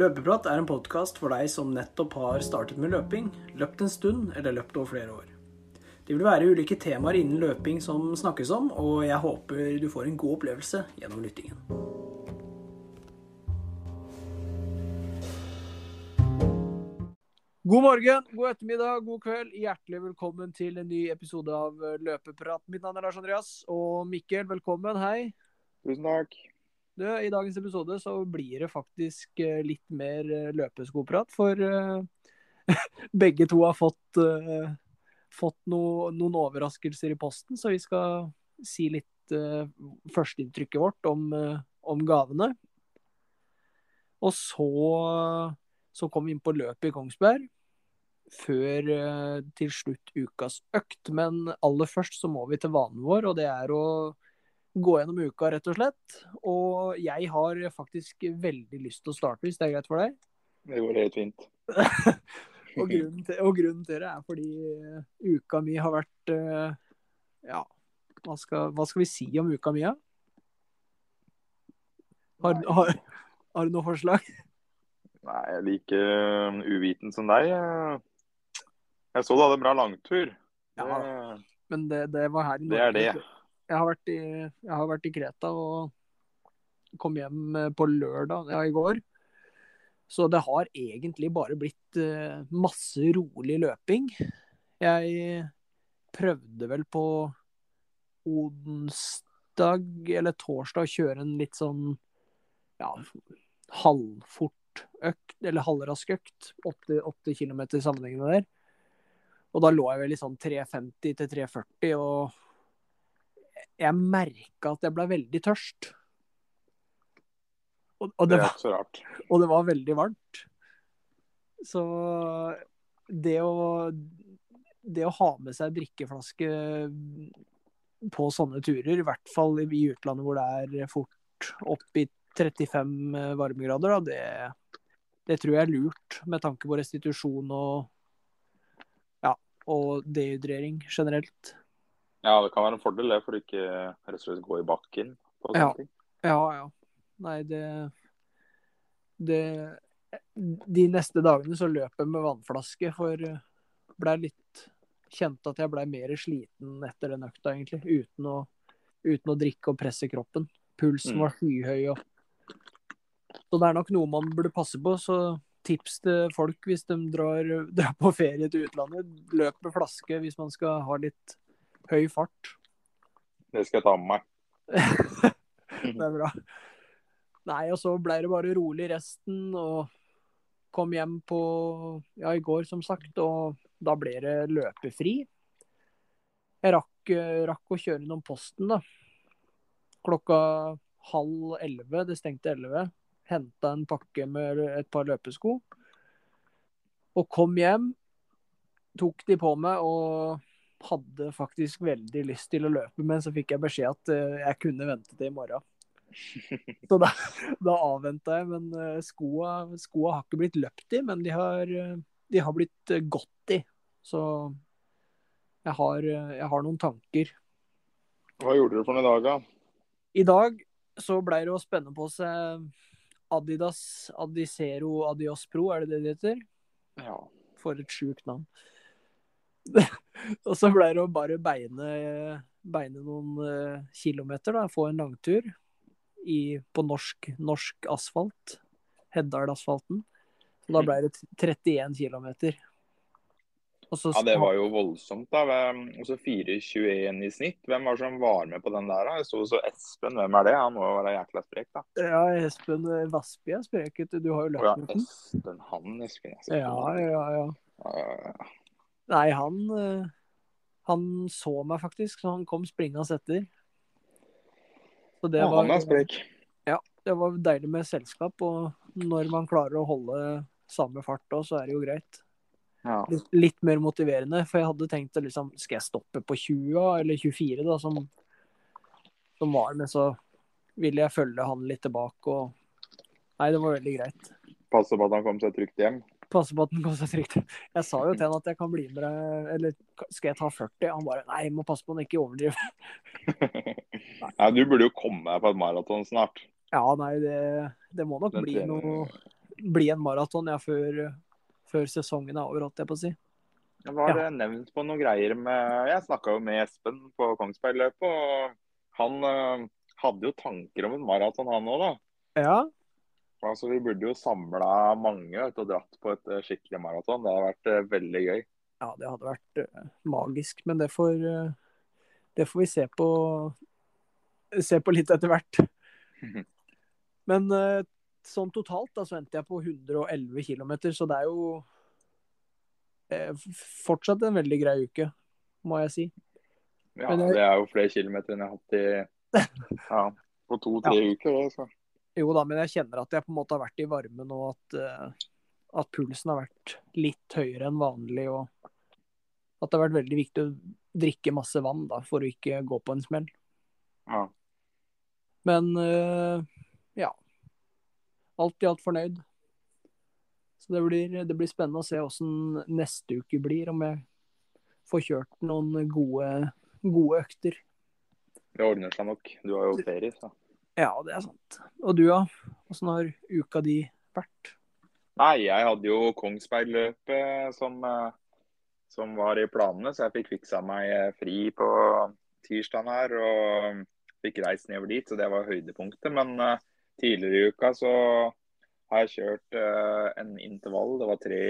Løpeprat er en podkast for deg som nettopp har startet med løping, løpt en stund eller løpt over flere år. Det vil være ulike temaer innen løping som snakkes om, og jeg håper du får en god opplevelse gjennom lyttingen. God morgen, god ettermiddag, god kveld. Hjertelig velkommen til en ny episode av Løpeprat. Mitt navn er Lars Andreas, og Mikkel, velkommen. Hei. Tusen takk. Du, I dagens episode så blir det faktisk eh, litt mer eh, løpeskoprat, for uh, begge to har fått, fått no, noen overraskelser i posten, så vi skal si litt førsteinntrykket vårt om, om, gavene. Og så, så kom vi inn på løpet i Kongsberg, før til slutt ukas økt. Men aller først så må vi til vanen vår, og det er å gå gjennom uka, rett og slett. Og jeg har faktisk veldig lyst til å starte, hvis det er greit for deg? Det går helt fint. og, grunnen til, og, grunnen til, det er fordi uh, uka mi har vært uh, Ja, hva skal, hva skal, vi si om uka mi, da? Har, har, har, du noe forslag? Nei, jeg er like uh, uviten som deg. Jeg så du hadde en bra langtur. Ja, det, men det, det, var her i Norge. Det er det. Jeg har i, har vært i Kreta og kom hjem eh, på lørdag, ja, i går. Så det har egentlig bare blitt uh, masse rolig løping. Jeg prøvde vel på onsdag eller torsdag å kjøre en litt sånn ja, halvfort økt, eller halvrask økt. 8 km sammenhengende der. Og da lå jeg vel i sånn 350 til 340 og jeg merka at jeg ble veldig tørst. Og, og det, det, ikke så rart. Og det var veldig varmt. Så det å, det å ha med seg drikkeflaske på sånne turer, i hvert fall i utlandet hvor det er fort opp i 35 varmegrader, da, det, det tror jeg er lurt med tanke på restitusjon og, ja, og dehydrering generelt. Ja, det kan være en fordel det, for å ikke rett og slett gå i bakken. på ja. Ja, ja. Nei, det, det De neste dagene så løp jeg med vannflaske, for blei litt Kjente at jeg blei mer sliten etter den økta, egentlig. Uten å, uten å drikke og presse kroppen. Pulsen mm. var skyhøy og Så det er nok noe man burde passe på. Så tips til folk hvis de drar, drar på ferie til utlandet. Løp med flaske hvis man skal ha litt høy fart. Det skal jeg ta med meg. det er bra. Nei, og så ble det bare rolig resten, og kom hjem på ja, i går, som sagt, og da ble det løpefri. Jeg rakk, rakk å kjøre innom posten, da. Klokka halv elleve, det stengte elleve. Henta en pakke med et par løpesko. Og kom hjem, tok de på meg og hadde faktisk veldig lyst til å løpe, men så fikk jeg beskjed at uh, jeg kunne vente til i morgen. Så da, da avventa jeg, men uh, skoa, skoa, har ikke blitt løpt i, men de har, uh, de har blitt gått i. Så jeg har, jeg har, noen tanker. Hva gjorde du for noen dag, da? I dag så blei det å spenne på seg Adidas Adicero Adios Pro, er det det det heter? Ja. For et sjukt navn. og så ble det å bare beine, beine noen uh, kilometer, da. Få en langtur i, på norsk, norsk asfalt. Heddal-asfalten. og da ble det 31 km. ja, det var jo voldsomt, da. Og så 4,21 i snitt. Hvem var det som var med på den der? da? Jeg så så Espen, hvem er det? Han må jo være jækla sprek, da. Ja, Espen Vassby er sprek. Du har jo løpt med den. Ja, Espen han, Espen. Ja, ja. ja, ja. Nei, han, eh, han så meg faktisk, så han kom springende etter. Så det ja, var, han er sprek. Ja, det var deilig med selskap. Og når man klarer å holde samme fart òg, så er det jo greit. Ja. Litt, litt, mer motiverende. For jeg hadde tenkt liksom Skal jeg stoppe på 20 eller 24, da, som, som var med, så ville jeg følge han litt tilbake og Nei, det var veldig greit. Passe på at han kom seg trygt hjem? Passe på at den går seg trygt. Jeg sa jo til han at jeg kan bli med deg, eller skal jeg ta 40? Han bare nei, jeg må passe på han ikke overdriver. ja, du burde jo komme deg på et maraton snart. Ja, nei, det, det må nok bli noe bli en maraton ja, før, før, sesongen er over, holdt jeg på å si. Jeg var ja. nevnt på noen greier med Jeg snakka jo med Espen på Kongsbergløpet, og han øh, hadde jo tanker om en maraton, han òg, da. Ja. Altså, Vi burde jo samla mange og dratt på et uh, skikkelig maraton. Det hadde vært uh, veldig gøy. Ja, det hadde vært magisk, men det får, det får vi se på, se på litt etter hvert. Men sånn totalt da, så endte jeg på 111 km, så det er jo Eh, fortsatt en veldig grei uke, må jeg si. Ja, jeg... det er jo flere kilometer enn jeg har hatt i ja, på to-tre ja. uker. Altså. Jo da, men jeg kjenner at jeg på en måte har vært i varmen, og at, uh, at pulsen har vært litt høyere enn vanlig. og at det har vært veldig viktig å drikke masse vann da, for å ikke gå på en smell. Ja. Men uh, ja. Alt i alt fornøyd. Så det blir, det blir spennende å se åssen neste uke blir, om jeg får kjørt noen gode, gode økter. Det ordner seg nok. Du har jo ferie, så. Ja, det er sant. Og du, da? Åssen har uka di vært? Nei, jeg hadde jo Kongsbergløpet som, eh, som var i planene, så jeg fikk fiksa meg eh, fri på tirsdag her. Og fikk reist nedover dit, så det var høydepunktet. Men uh, tidligere i uka så har jeg kjørt uh, en intervall. Det var tre,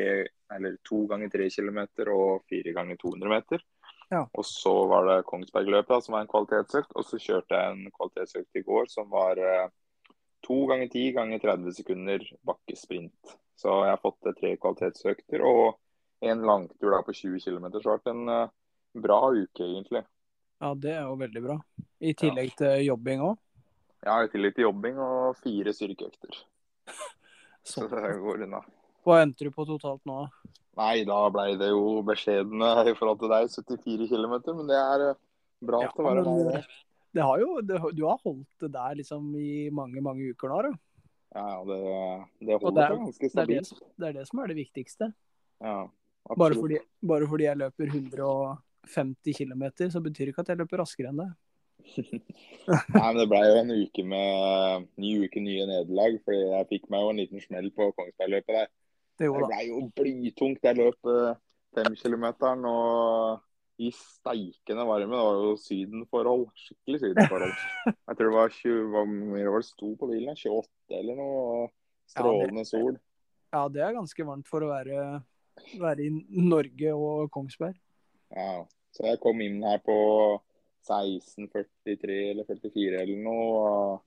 eller to ganger tre kilometer og fire ganger 200 meter. Ja. Og så var det Kongsbergløpet, som var en kvalitetsøkt. Og så kjørte jeg en kvalitetsøkt i går som var uh, to ganger ti ganger 30 sekunder bakkesprint. Så jeg har fått tre kvalitetsøkter og en langtur da på 20 km. Så det har vært en uh, bra uke, egentlig. Ja, det er jo veldig bra. I tillegg ja. til jobbing òg? Ja, i tillegg til jobbing og fire styrkeøkter. Så det går unna. Hva endte du på totalt nå? Nei, da ble det jo beskjedne i forhold til deg, 74 km. Men det er eh, bra ja, til å være med. Det har jo, det, du har holdt det der liksom i mange, mange uker nå, da. Ja, det, det holder seg ganske stabilt. Det, det, er det som er det viktigste. Ja, bare fordi, bare fordi jeg løper 150 km, så betyr ikke at jeg løper raskere enn det. Nei, men Det ble jo en uke med ny uke, nye nederlag. fordi jeg fikk meg jo en liten smell på Kongsbergløpet der. Det, det ble jo blytungt. Jeg løp eh, femkilometeren og i steikende varme. Det var jo sydenforhold. Skikkelig sydenforhold. Jeg tror det var 20, hva var det sto på bilen? 28 eller noe. Strålende sol. Ja, det er ganske varmt for å være, være i Norge og Kongsberg. Ja, så jeg kom inn her på 1643 eller 44 eller noe.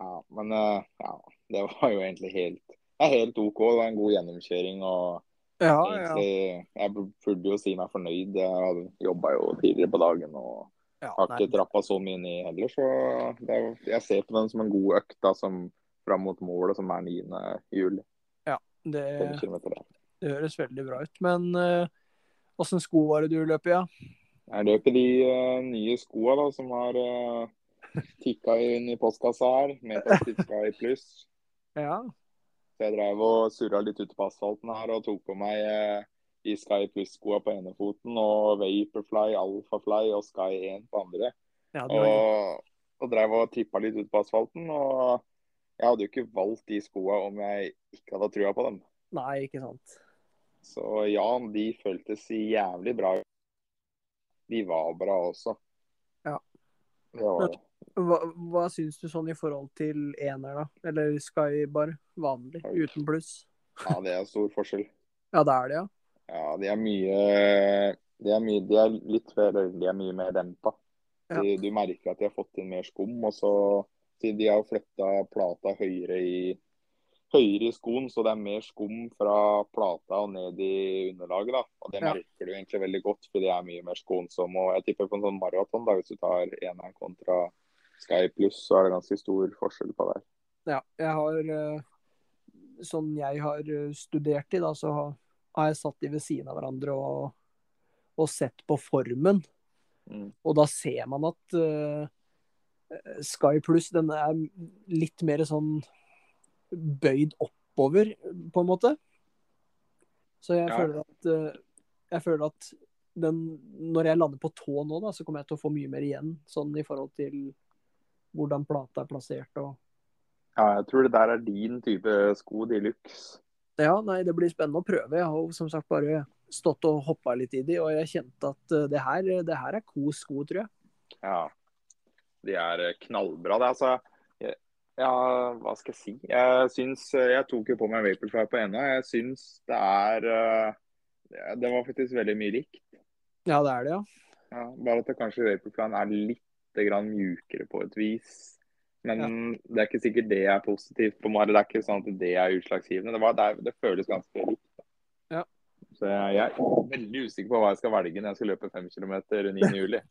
Ja, men eh, ja, det var jo egentlig helt, det er helt OK. Det var en god gjennomkjøring. og ja, egentlig, ja. Jeg burde jo si meg fornøyd. Jeg jobba jo tidligere på dagen og ja, har ikke trappa så mye ned heller. Så er, jeg ser på den som en god økt da, som fram mot målet, som er 9. juli. Ja, det, det høres veldig bra ut. Men åssen uh, sko var det du løp i? Ja? Jeg løper de uh, nye skoa da, som har uh, eh, tikka inn i postkassa her, med Plastic Sky Pluss. Ja. Så jeg drev og surra litt ute på asfalten her og tok på meg eh, i Sky Plus-skoa på ene foten og Vaporfly, Alphafly og Sky 1 på andre. Ja, var... og, og drev og tippa litt ute på asfalten. Og jeg hadde jo ikke valgt de skoa om jeg ikke hadde trua på dem. Nei, ikke sant. Så ja, de føltes jævlig bra de var bra også. Ja. Det var det. Hva, hva syns du sånn i forhold til ener, da? Eller Sky bare vanlig, uten pluss? Ja, det er stor forskjell. ja, det er det, ja. Ja, de er mye De er, mye, de er litt de er mye mer dempa. Ja. Du merker at de har fått inn mer skum, og så de har flytta plata høyere i høyere i skoen, så det er mer skum fra plata og ned i underlaget. da. Og Det merker du egentlig veldig godt, fordi det er mye mer skånsom. Og jeg tipper på en sånn maraton, da, hvis du tar eneren kontra Sky Pluss, så er det ganske stor forskjell på der. Ja, jeg har eh, Sånn jeg har eh, studert i, da, så har jeg satt de ved siden av hverandre og, og sett på formen. Mm. Og da ser man at uh, Sky Pluss den er litt mer sånn bøyd oppover, på en måte. Så jeg ja. føler at eh, jeg føler at den, når jeg lander på tå nå, da, så kommer jeg til å få mye mer igjen. Sånn i forhold til hvordan plata er plassert og Ja, jeg tror det der er din type sko de luxe. Ja, nei, det blir spennende å prøve. Jeg har som sagt bare stått og hoppa litt i de, og jeg kjente at eh, det her, det her er kos sko, tror jeg. Ja, de er eh, knallbra. Det er altså Ja, hva skal jeg si? Jeg syns Jeg tok jo på meg Vaporfly på ena. Jeg syns det er Det var faktisk veldig mye likt. Ja, det er det, ja. ja bare at det kanskje Vaporfly er litt grann mjukere på et vis. Men ja. det er ikke sikkert det er positivt på meg. Det er ikke sånn at det er utslagsgivende. Det, var, det, er, det føles ganske likt. Ja. Så jeg, jeg, er veldig usikker på hva jeg skal velge når jeg skal løpe 5 km 9. juli.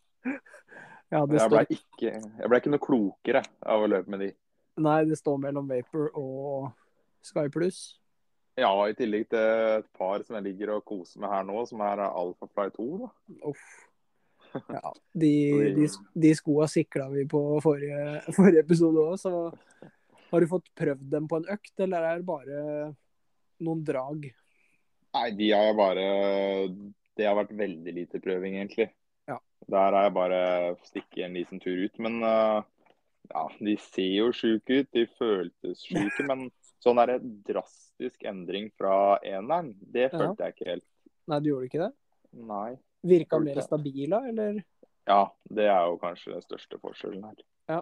ja, jeg, ble ikke, jeg ble ikke noe klokere av å løpe med de. Nei, det står mellom Vapor og Sky Plus. Ja, i tillegg til et par som jeg ligger og koser med her nå, som er Alfa Fly 2. Da. Uff. Ja, de, de, de skoa sikla vi på forrige, forrige episode òg, så har du fått prøvd dem på en økt, eller er det bare noen drag? Nei, de har jeg bare Det har vært veldig lite prøving, egentlig. Ja. Der har jeg bare stikket en liten tur ut. Men uh, ja, de ser jo sjuke ut. De føltes sjuke. men sånn er det drastisk endring fra eneren, det følte ja. jeg ikke helt. Nei, du gjorde ikke det? Nei. Virka mer stabile, eller? Ja, det er jo kanskje den største forskjellen her. Ja.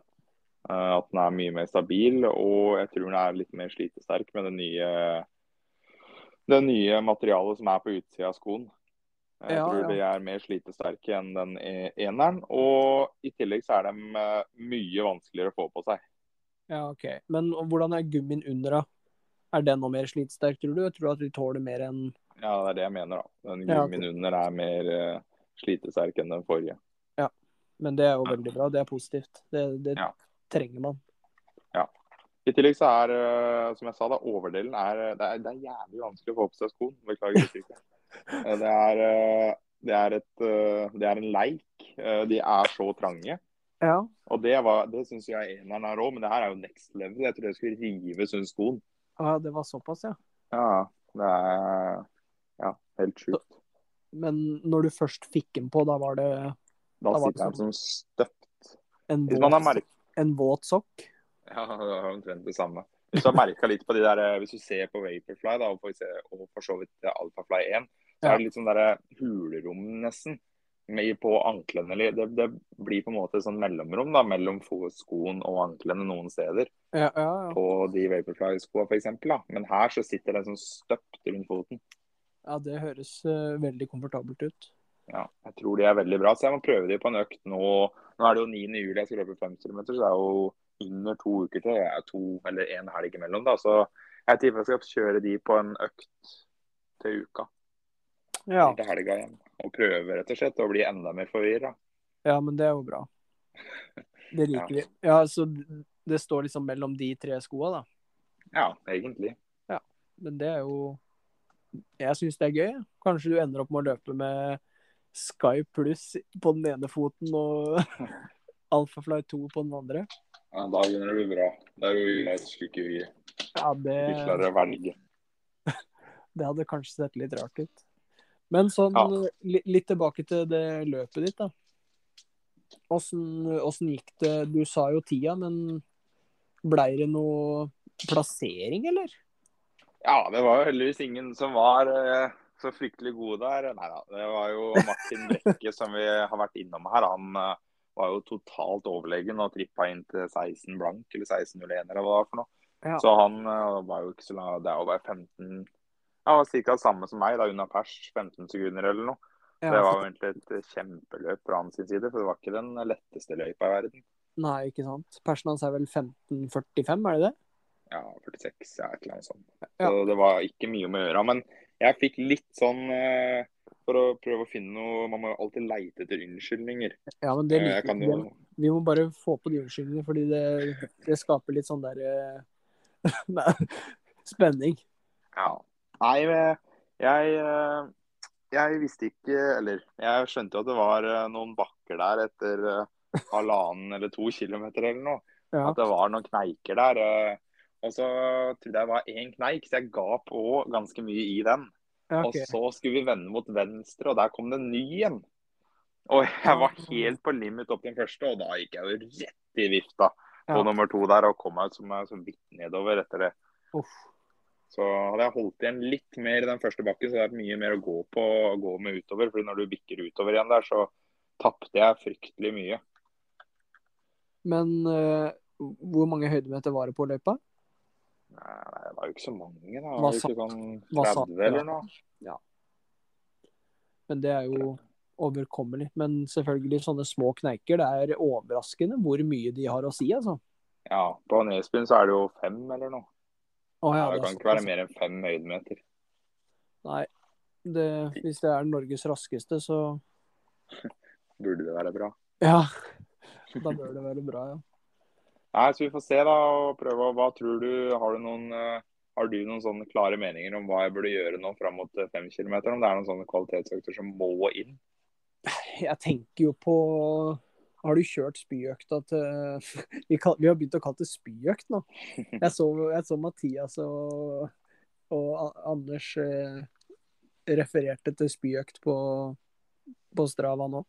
Eh, at den er mye mer stabil, og jeg tror den er litt mer slitesterk med det nye, det nye materialet som er på utsida av skoen. Jeg ja, tror ja. de er mer slitesterke enn den e, eneren. Og i tillegg så er de eh, mye vanskeligere å få på seg. Ja, OK. Men hvordan er gummien under, da? Er den noe mer slitesterk, tror du? Jeg tror at de tåler mer enn ja, det er det jeg mener. da. Den gummien ja, under er mer uh, slitesterk enn den forrige. Ja, men det er jo veldig bra. Det er positivt. Det, det ja. trenger man. Ja. I tillegg så er, uh, som jeg sa, da, overdelen er det, er det, er jævlig vanskelig å få på seg skoen. Beklager uttrykket. Eh, det er, uh, det, er et, det er en leik. De er så trange. Ja. Og det, var, det syns jeg eneren har òg, men det her er jo next level. Jeg tror jeg skulle rive Sund skoen. Ja, det var såpass, ja. Ja, det er helt sjukt. Men når du først fikk den på, da var det Da, da sitter den som støpt. En våt, en våt sokk? Ja, det var omtrent det samme. Hvis du har merka litt på de der, hvis du ser på Vaporfly da, og, for, så vidt Alphafly 1, så er det litt sånn der hulrom, nesten med på anklene. Det, det, blir på en måte sånn mellomrom da, mellom skoen og anklene noen steder. Ja, ja, ja. På de Vaporfly-skoa f.eks. Men her så sitter den sånn støpt rundt foten. Ja, det høres uh, veldig komfortabelt ut. Ja, jeg tror de er veldig bra. Så jeg må prøve de på en økt nå. Nå er det jo 9. juli jeg skal løpe 5 km, så det er jo under to uker til. Jeg er to eller en helg imellom, da. Så jeg tipper jeg skal kjøre de på en økt til uka. Ja. Til helga igjen. Og prøve rett og slett å bli enda mer forvirra. Ja, men det er jo bra. Det liker ja. vi. Ja, så det står liksom mellom de tre skoa, da? Ja, egentlig. Ja, men det er jo jeg syns det er gøy. Kanskje du ender opp med å løpe med Sky pluss på den ene foten og Alphafly 2 på den andre. Ja, da begynner det å bli bra. Det er jo greit, skulle ikke vi ja, det... klarer å velge. det hadde kanskje sett litt rart ut. Men sånn ja. litt tilbake til det løpet ditt, da. Åssen gikk det? Du sa jo tida, men blei det noe plassering, eller? Ja, det var jo heldigvis ingen som var uh, så fryktelig gode der. Nei da. Det var jo Martin Brekke som vi har vært innom her. Han uh, var jo totalt overlegen og trippa inn til 16 blank, eller 16.01 eller hva det var for noe. Ja. Så han uh, var jo ikke så lang. Det er jo bare 15 Ja, ca. samme som meg, da unna pers. 15 sekunder eller noe. Ja, det var jo egentlig et kjempeløp fra hans side, for det var ikke den letteste løypa i verden. Nei, ikke sant. Persen hans er vel 15.45, er det det? Ja, 46, ja, et eller annet sånt. Ja. Så det var ikke mye om å gjøre. Men jeg fikk litt sånn eh, For å prøve å finne noe Man må alltid leite etter unnskyldninger. Ja, men det eh, liker jo... Vi må bare få på de unnskyldningene, fordi det, det skaper litt sånn der eh, Spenning. Ja. Nei, jeg jeg visste ikke Eller jeg skjønte jo at det var noen bakker der etter halvannen eller to kilometer eller noe. Ja. At det var noen kneiker der. Og så trodde jeg det var én kneik, så jeg ga på ganske mye i den. Okay. Og så skulle vi vende mot venstre, og der kom det en ny en. Og jeg var helt på limit opp den første, og da gikk jeg jo rett i vifta. på Ja. nummer to der og kom meg som så vidt nedover etter det. Uff. Så hadde jeg holdt igjen litt mer i den første bakken, så hadde er mye mer å gå på å gå med utover. fordi når du bikker utover igjen der, så tapte jeg fryktelig mye. Men uh, hvor mange høydemeter var det på løypa? Nei, det var jo ikke så mange, da. Var ikke sånn hva sa 30 du, eller noe? Ja. Men det er jo overkommelig. Men selvfølgelig, sånne små kneiker, det er overraskende hvor mye de har å si, altså. Ja, på Nesbyen så er det jo fem eller noe. Å, Ja, det det kan ikke være mer enn fem høydemeter. Nei. Det, hvis det er Norges raskeste, så Burde det være bra. Ja. Da bør det være bra, ja. Nei, så vi får se da, og prøve. Hva tror du? Har du noen, eh, har du noen sånne klare meninger om hva jeg burde gjøre nå fram mot eh, fem kilometer? Om det er noen sånne kvalitetsøkter som må inn? Jeg tenker jo på Har du kjørt spyøkta til vi, kall, vi har begynt å kalle det spyøkt nå. Jeg så, jeg så Mathias og, og Anders eh, refererte til spyøkt på, på Strava nå.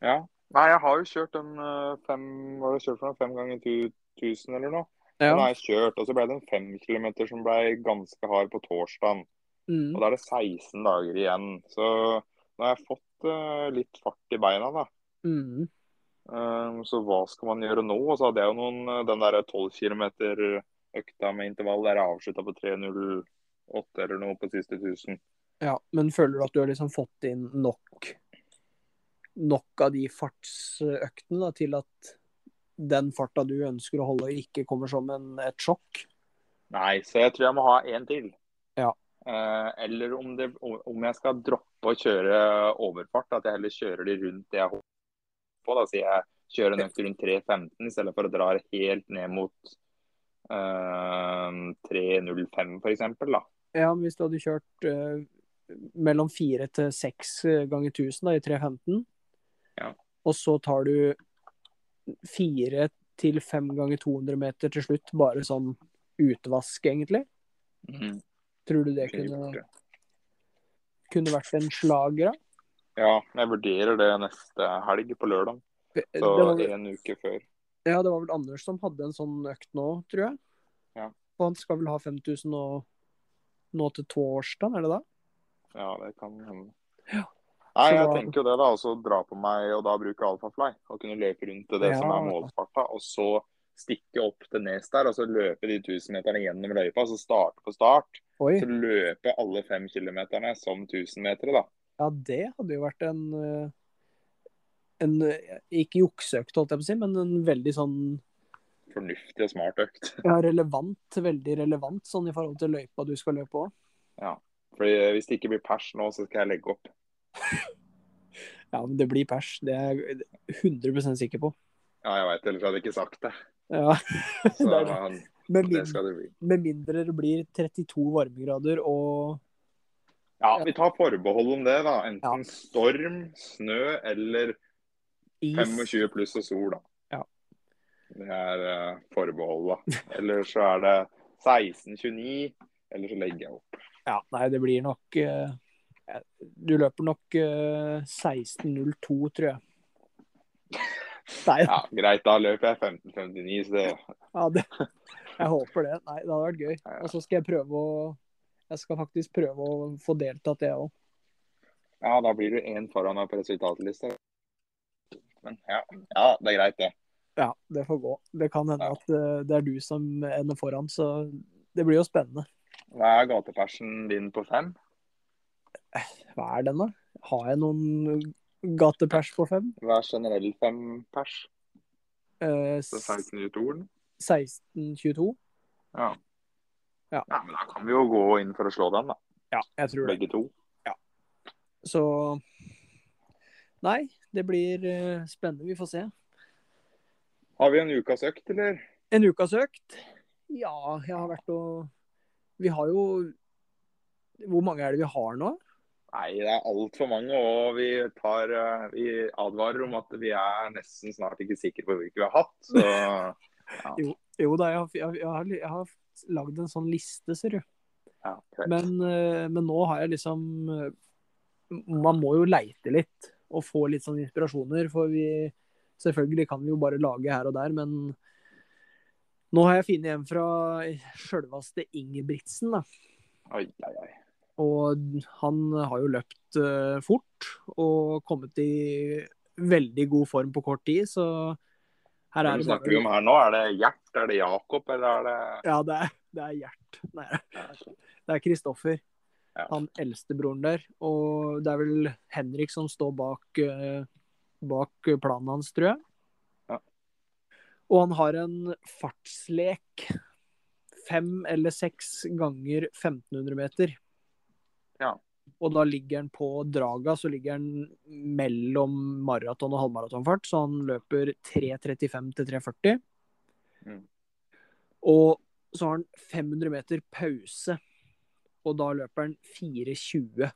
Ja. Nei, jeg har jo kjørt en eh, fem, var det kjørt for noe? Fem ganger tu- 1000 eller noe. Ja. Den har jeg kjørt, og så ble det en fem kilometer som ble ganske hard på torsdagen. Mm. Og da er det 16 dager igjen. Så nå har jeg fått uh, litt fart i beina, da. Mm. Um, så hva skal man gjøre nå? Og så hadde jeg jo noen, den der 12 km økta med intervall der jeg avslutta på 3.08 eller noe på siste 1000. Ja, men føler du at du har liksom fått inn nok nok av de fartsøktene da, til at den farta du ønsker å holde, ikke kommer som en, et sjokk? Nei, så jeg tror jeg må ha en til. Ja. Eh, eller om, det, om jeg skal droppe å kjøre overfart, at jeg heller kjører de rundt det jeg holder på. Da sier jeg kjører en økt rundt 3.15 i stedet for å dra helt ned mot eh, 3.05 f.eks. Ja, men hvis du hadde kjørt eh, mellom fire til seks ganger 1000 da, i 315, Ja. og så tar du fire til fem ganger 200 meter til slutt, bare sånn utvask, egentlig. Mm. Tror du det Kunne kunne vært en slager, da? Ja, jeg vurderer det neste helg på lørdag. Så var, en uke før. ja, det var vel Anders som hadde en sånn økt nå, tror jeg. Ja. Og han skal vel ha 5000 nå, nå til torsdag, er det da? Ja, det kan hende. Ja. Nei, jeg tenker jo det, da. Altså dra på meg og da bruke alfafly. Og kunne løpe rundt til det som er målfarta. Og så stikke opp til Nes der, og så løpe de 1000-meterne gjennom løypa. Så starte på start. Oi, Så løpe alle fem kilometerne som 1000-metere, da. ja, det hadde jo vært en eh, en, eh, ikke jukseøkt, holdt jeg på å si, men en veldig sånn Fornuftig og smart økt. ja, relevant, veldig relevant sånn i forhold til løypa du skal løpe òg. Fordi Hvis det ikke blir pers nå, så skal jeg legge opp. Ja, men det blir pers, det er jeg 100 sikker på. Ja, jeg veit, ellers hadde jeg ikke sagt det. Ja, Så det det. han- Med, det mindre, skal det bli. med mindre det blir 32 varmegrader og Ja, vi tar forbehold om det, da. Enten Ja. storm, snø eller is. 25 pluss og sol, da. Ja. Det er uh, forbeholdet. Eller så er det 16-29, eller så legger jeg opp. Ja, nei, det blir nok eh, Du løper nok eh, 16.02, tror jeg. Nei, Ja, Greit, da løper jeg 15-59, så det ja, det, jeg håper det. Nei, det hadde vært gøy. Og så skal jeg prøve å Jeg skal faktisk prøve å få deltatt, jeg òg. Ja, da blir du én foran meg på resultatlista. Men ja, ja, det er greit, det. Ja, det får gå. Det kan hende Ja. at eh, det er du som ender foran, så det blir jo spennende. Hva er gatepersen din på fem? Hva er den, da? Har jeg noen gatepers på fem? Hva er generell fempers? Eh, 1622? 16-22? 16-22? Ja. Ja. ja. Men da kan vi jo gå inn for å slå den, da. Ja, jeg tror det. Begge to. Så Nei, det blir uh, spennende. Vi får se. Har vi en ukas økt, eller? En ukas økt? Ja, jeg har vært og Vi har jo Hvor mange er det vi har nå? Nei, det er altfor mange. Og vi, tar, eh, vi advarer om at vi er nesten snart ikke sikre på hvilke vi har hatt. Så Jo da, jeg har, jeg, jeg har, jeg har lagd en sånn liste, ser du. ja. Men, eh, men nå har jeg liksom eh, Man må jo leite litt og få litt sånn inspirasjoner, for vi Selvfølgelig kan vi jo bare lage her og der, men Nå har jeg funnet en fra sjølveste Ingebrigtsen, da. Oi, oi, oi. Og han har jo løpt uh, fort og kommet i veldig god form på kort tid, så her er Hvem det snakker vi om her nå? Er det Gjert, er det Jakob, eller er det Ja, det er, det er Gjert. Nei, det er Kristoffer. Han eldstebroren der. Og det er vel Henrik som står bak, uh, bak planen hans, tror jeg. Ja. Og han har en fartslek fem eller seks ganger 1500 meter. Ja. Og da ligger han på draga, så ligger han mellom maraton og halvmaratonfart. Så han løper 3.35 til 3.40. Mm. Og så har han 500 meter pause. Og da løper han 4.20.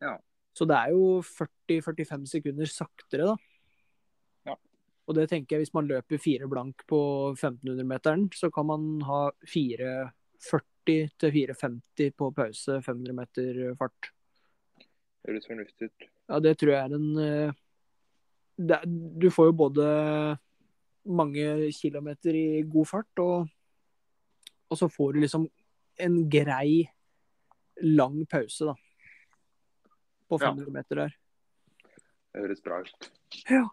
Ja. Så det er jo 40-45 sekunder saktere, da. Ja. Og det tenker jeg, hvis man løper fire blank på 1500-meteren, så kan man ha 4.40 til 4.50 på pause, 500 meter fart. Høres fornuftig ut. Ja, det tror jeg er en eh, det, Du får jo både mange kilometer i god fart, og, og så får du liksom en grei, lang pause, da. På Ja. 500 meter der. Det høres bra ut. Ja.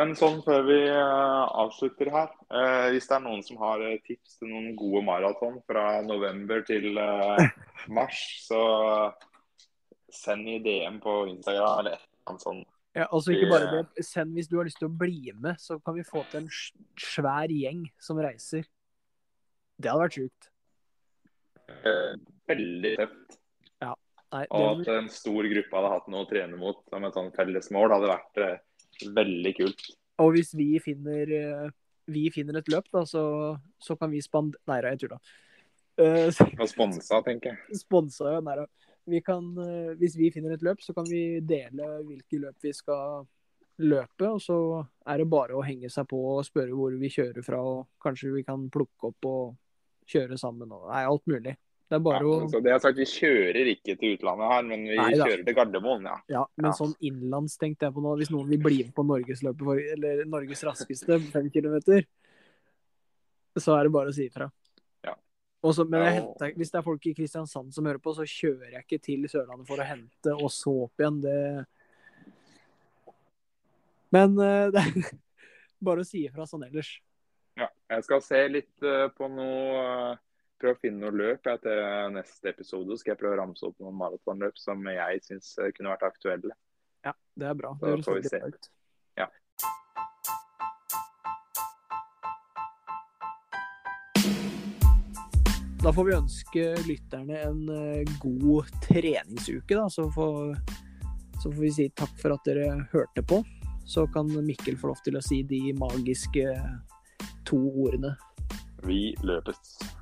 Men sånn før vi eh, avslutter her, eh, hvis det er noen som har eh, tips til noen gode maraton fra november til mars, så send i DM på Instagram eller et eller annet sånt. Ja, altså ikke bare Det-. Send hvis du har lyst til å bli med, så kan vi få til en svær gjeng som reiser. Det hadde vært sjukt. Veldig tøft. Nei, Og at en stor gruppe hadde hatt noe å trene mot som et sånn felles mål, hadde vært veldig kult. og hvis vi finner, eh, vi finner et løp, da, så, så kan vi spand... Nei da, jeg tulla. Uh, sponsa, tenker jeg. Sponsa, ja. Nei da. Vi kan, eh, hvis vi finner et løp, så kan vi dele hvilke løp vi skal løpe. Og så er det bare å henge seg på og spørre hvor vi kjører fra, og kanskje vi kan plukke opp og kjøre sammen. Og, nei, alt mulig. Det er bare Ja, å altså, det er sagt, Vi kjører ikke til utlandet her, men vi Nei, kjører til Gardermoen, ja. Ja, men Ja. sånn innenlands tenkte jeg på nå. Hvis noen vil bli med på Norgesløpet, eller Norges raskeste fem kilometer, så er det bare å si ifra. Ja. Men henter, hvis det er folk i Kristiansand som hører på, så kjører jeg ikke til Sørlandet for å hente og så opp igjen. Det Men eh, det er bare å si ifra sånn ellers. ja. Jeg skal se litt eh, på noe eh, Prøve å finne noe løp jeg, til neste episode. Skal jeg prøve å ramse opp noen maratonløp som jeg syns kunne vært aktuelle. Ja, det er bra. Det høres får vi veldig se. bra ut. Ja. Da får vi ønske lytterne en eh, god treningsuke, da. Så får, så får vi si takk for at dere hørte på. Så kan Mikkel få lov til å si de magiske to ordene. Vi løpes.